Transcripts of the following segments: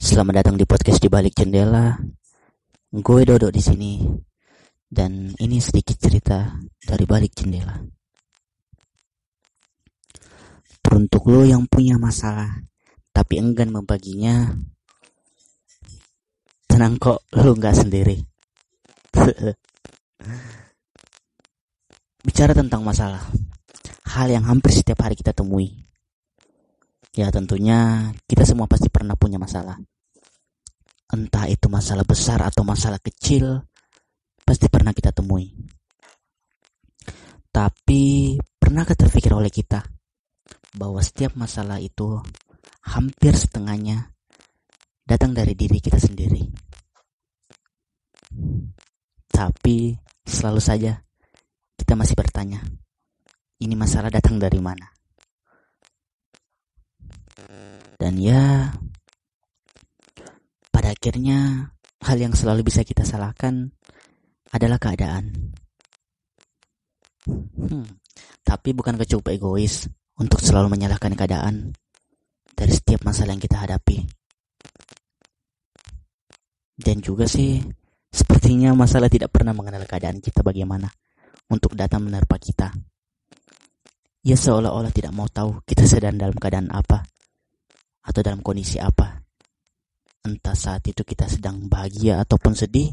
selamat datang di podcast di balik jendela. Gue Dodo di sini. Dan ini sedikit cerita dari balik jendela. Teruntuk lo yang punya masalah tapi enggan membaginya, tenang kok, lo nggak sendiri. Bicara tentang masalah, hal yang hampir setiap hari kita temui. Ya tentunya kita semua pasti pernah punya masalah. Entah itu masalah besar atau masalah kecil, pasti pernah kita temui. Tapi pernahkah terpikir oleh kita bahwa setiap masalah itu hampir setengahnya datang dari diri kita sendiri. Tapi selalu saja kita masih bertanya, ini masalah datang dari mana? Dan ya, pada akhirnya hal yang selalu bisa kita salahkan adalah keadaan. Hmm, tapi bukan cukup egois untuk selalu menyalahkan keadaan dari setiap masalah yang kita hadapi. Dan juga sih, sepertinya masalah tidak pernah mengenal keadaan kita bagaimana untuk datang menerpa kita. Ia seolah-olah tidak mau tahu kita sedang dalam keadaan apa atau dalam kondisi apa. Entah saat itu kita sedang bahagia ataupun sedih,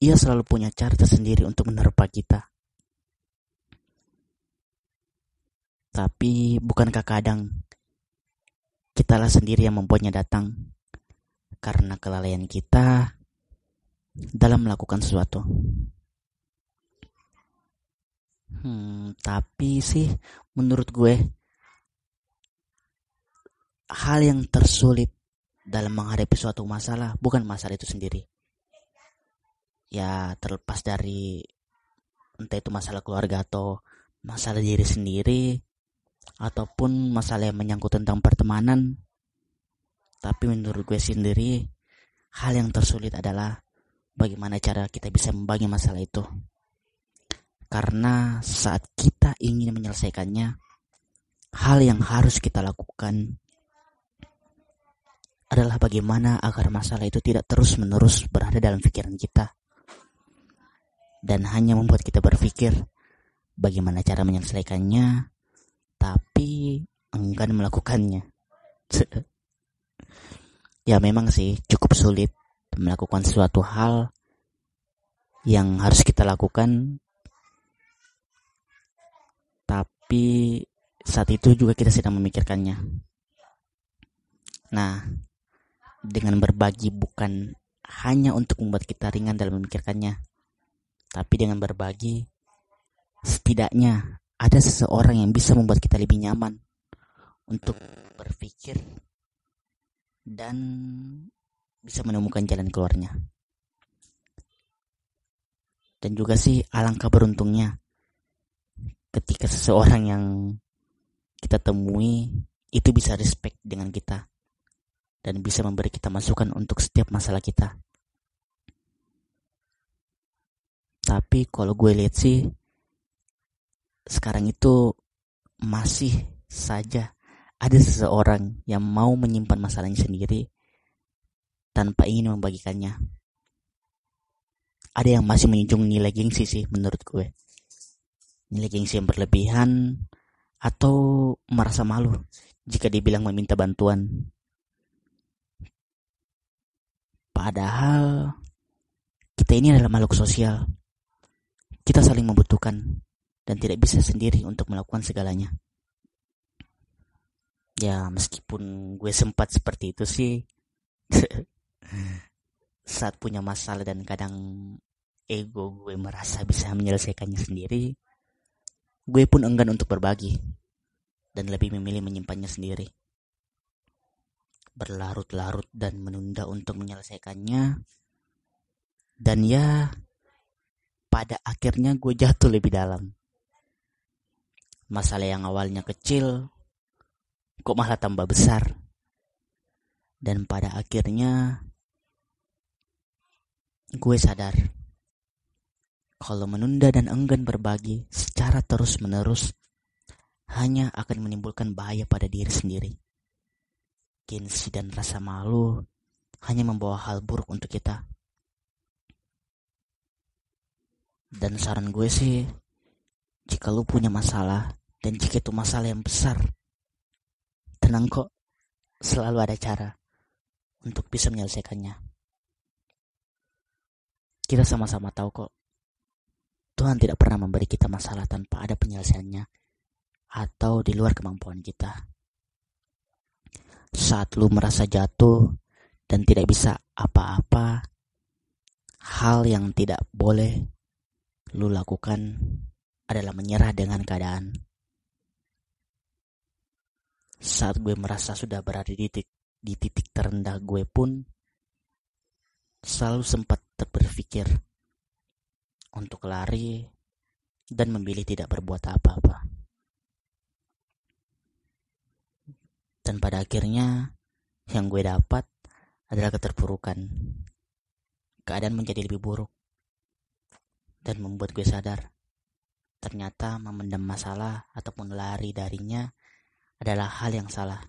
ia selalu punya cara tersendiri untuk menerpa kita. Tapi bukankah kadang kitalah sendiri yang membuatnya datang karena kelalaian kita dalam melakukan sesuatu. Hmm, tapi sih menurut gue hal yang tersulit dalam menghadapi suatu masalah bukan masalah itu sendiri. Ya terlepas dari entah itu masalah keluarga atau masalah diri sendiri ataupun masalah yang menyangkut tentang pertemanan. Tapi menurut gue sendiri, hal yang tersulit adalah bagaimana cara kita bisa membagi masalah itu. Karena saat kita ingin menyelesaikannya, hal yang harus kita lakukan adalah bagaimana agar masalah itu tidak terus-menerus berada dalam pikiran kita dan hanya membuat kita berpikir bagaimana cara menyelesaikannya tapi enggan melakukannya. ya memang sih cukup sulit melakukan suatu hal yang harus kita lakukan tapi saat itu juga kita sedang memikirkannya. Nah, dengan berbagi bukan hanya untuk membuat kita ringan dalam memikirkannya, tapi dengan berbagi setidaknya ada seseorang yang bisa membuat kita lebih nyaman untuk berpikir dan bisa menemukan jalan keluarnya. Dan juga sih alangkah beruntungnya ketika seseorang yang kita temui itu bisa respect dengan kita dan bisa memberi kita masukan untuk setiap masalah kita. Tapi kalau gue lihat sih sekarang itu masih saja ada seseorang yang mau menyimpan masalahnya sendiri tanpa ingin membagikannya. Ada yang masih menjunjung nilai gengsi sih menurut gue. Nilai gengsi yang berlebihan atau merasa malu jika dibilang meminta bantuan. Padahal kita ini adalah makhluk sosial. Kita saling membutuhkan dan tidak bisa sendiri untuk melakukan segalanya. Ya, meskipun gue sempat seperti itu sih, saat punya masalah dan kadang ego gue merasa bisa menyelesaikannya sendiri, gue pun enggan untuk berbagi dan lebih memilih menyimpannya sendiri. Berlarut-larut dan menunda untuk menyelesaikannya, dan ya, pada akhirnya gue jatuh lebih dalam masalah yang awalnya kecil kok malah tambah besar. Dan pada akhirnya gue sadar kalau menunda dan enggan berbagi secara terus-menerus hanya akan menimbulkan bahaya pada diri sendiri. Gengsi dan rasa malu hanya membawa hal buruk untuk kita. Dan saran gue sih, jika lu punya masalah, dan jika itu masalah yang besar, tenang kok, selalu ada cara untuk bisa menyelesaikannya. Kita sama-sama tahu kok, Tuhan tidak pernah memberi kita masalah tanpa ada penyelesaiannya atau di luar kemampuan kita. Saat lu merasa jatuh dan tidak bisa apa-apa, hal yang tidak boleh lu lakukan adalah menyerah dengan keadaan. Saat gue merasa sudah berada di titik, di titik terendah gue pun selalu sempat terberpikir untuk lari dan memilih tidak berbuat apa-apa. Pada akhirnya yang gue dapat adalah keterpurukan. Keadaan menjadi lebih buruk dan membuat gue sadar ternyata memendam masalah ataupun lari darinya adalah hal yang salah.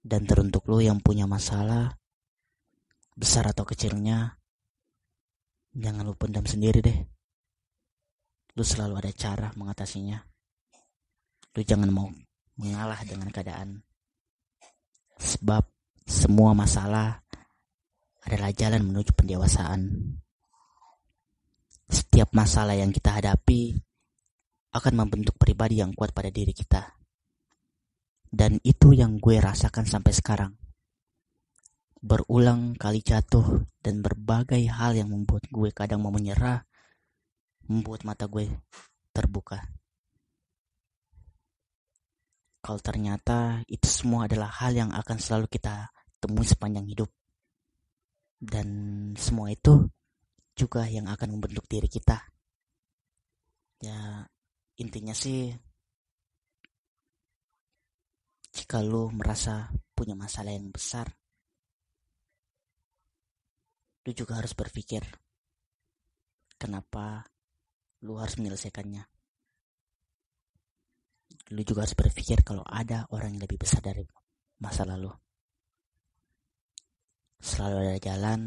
Dan teruntuk lo yang punya masalah, besar atau kecilnya, jangan lu pendam sendiri deh. Lu selalu ada cara mengatasinya. Lu jangan mau mengalah dengan keadaan. Sebab semua masalah adalah jalan menuju pendewasaan. Setiap masalah yang kita hadapi akan membentuk pribadi yang kuat pada diri kita. Dan itu yang gue rasakan sampai sekarang. Berulang kali jatuh dan berbagai hal yang membuat gue kadang mau menyerah, membuat mata gue terbuka. Kalau ternyata itu semua adalah hal yang akan selalu kita temui sepanjang hidup. Dan semua itu juga yang akan membentuk diri kita. Ya, intinya sih jika lu merasa punya masalah yang besar, lu juga harus berpikir kenapa lu harus menyelesaikannya. Lu juga harus berpikir kalau ada orang yang lebih besar dari masa lalu. Selalu ada jalan,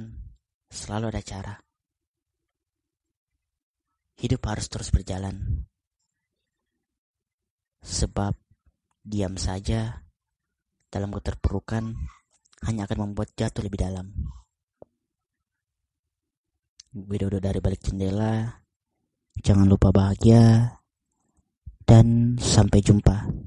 selalu ada cara. Hidup harus terus berjalan. Sebab diam saja dalam keterpurukan hanya akan membuat jatuh lebih dalam. Widodo dari balik jendela. Jangan lupa bahagia dan sampai jumpa.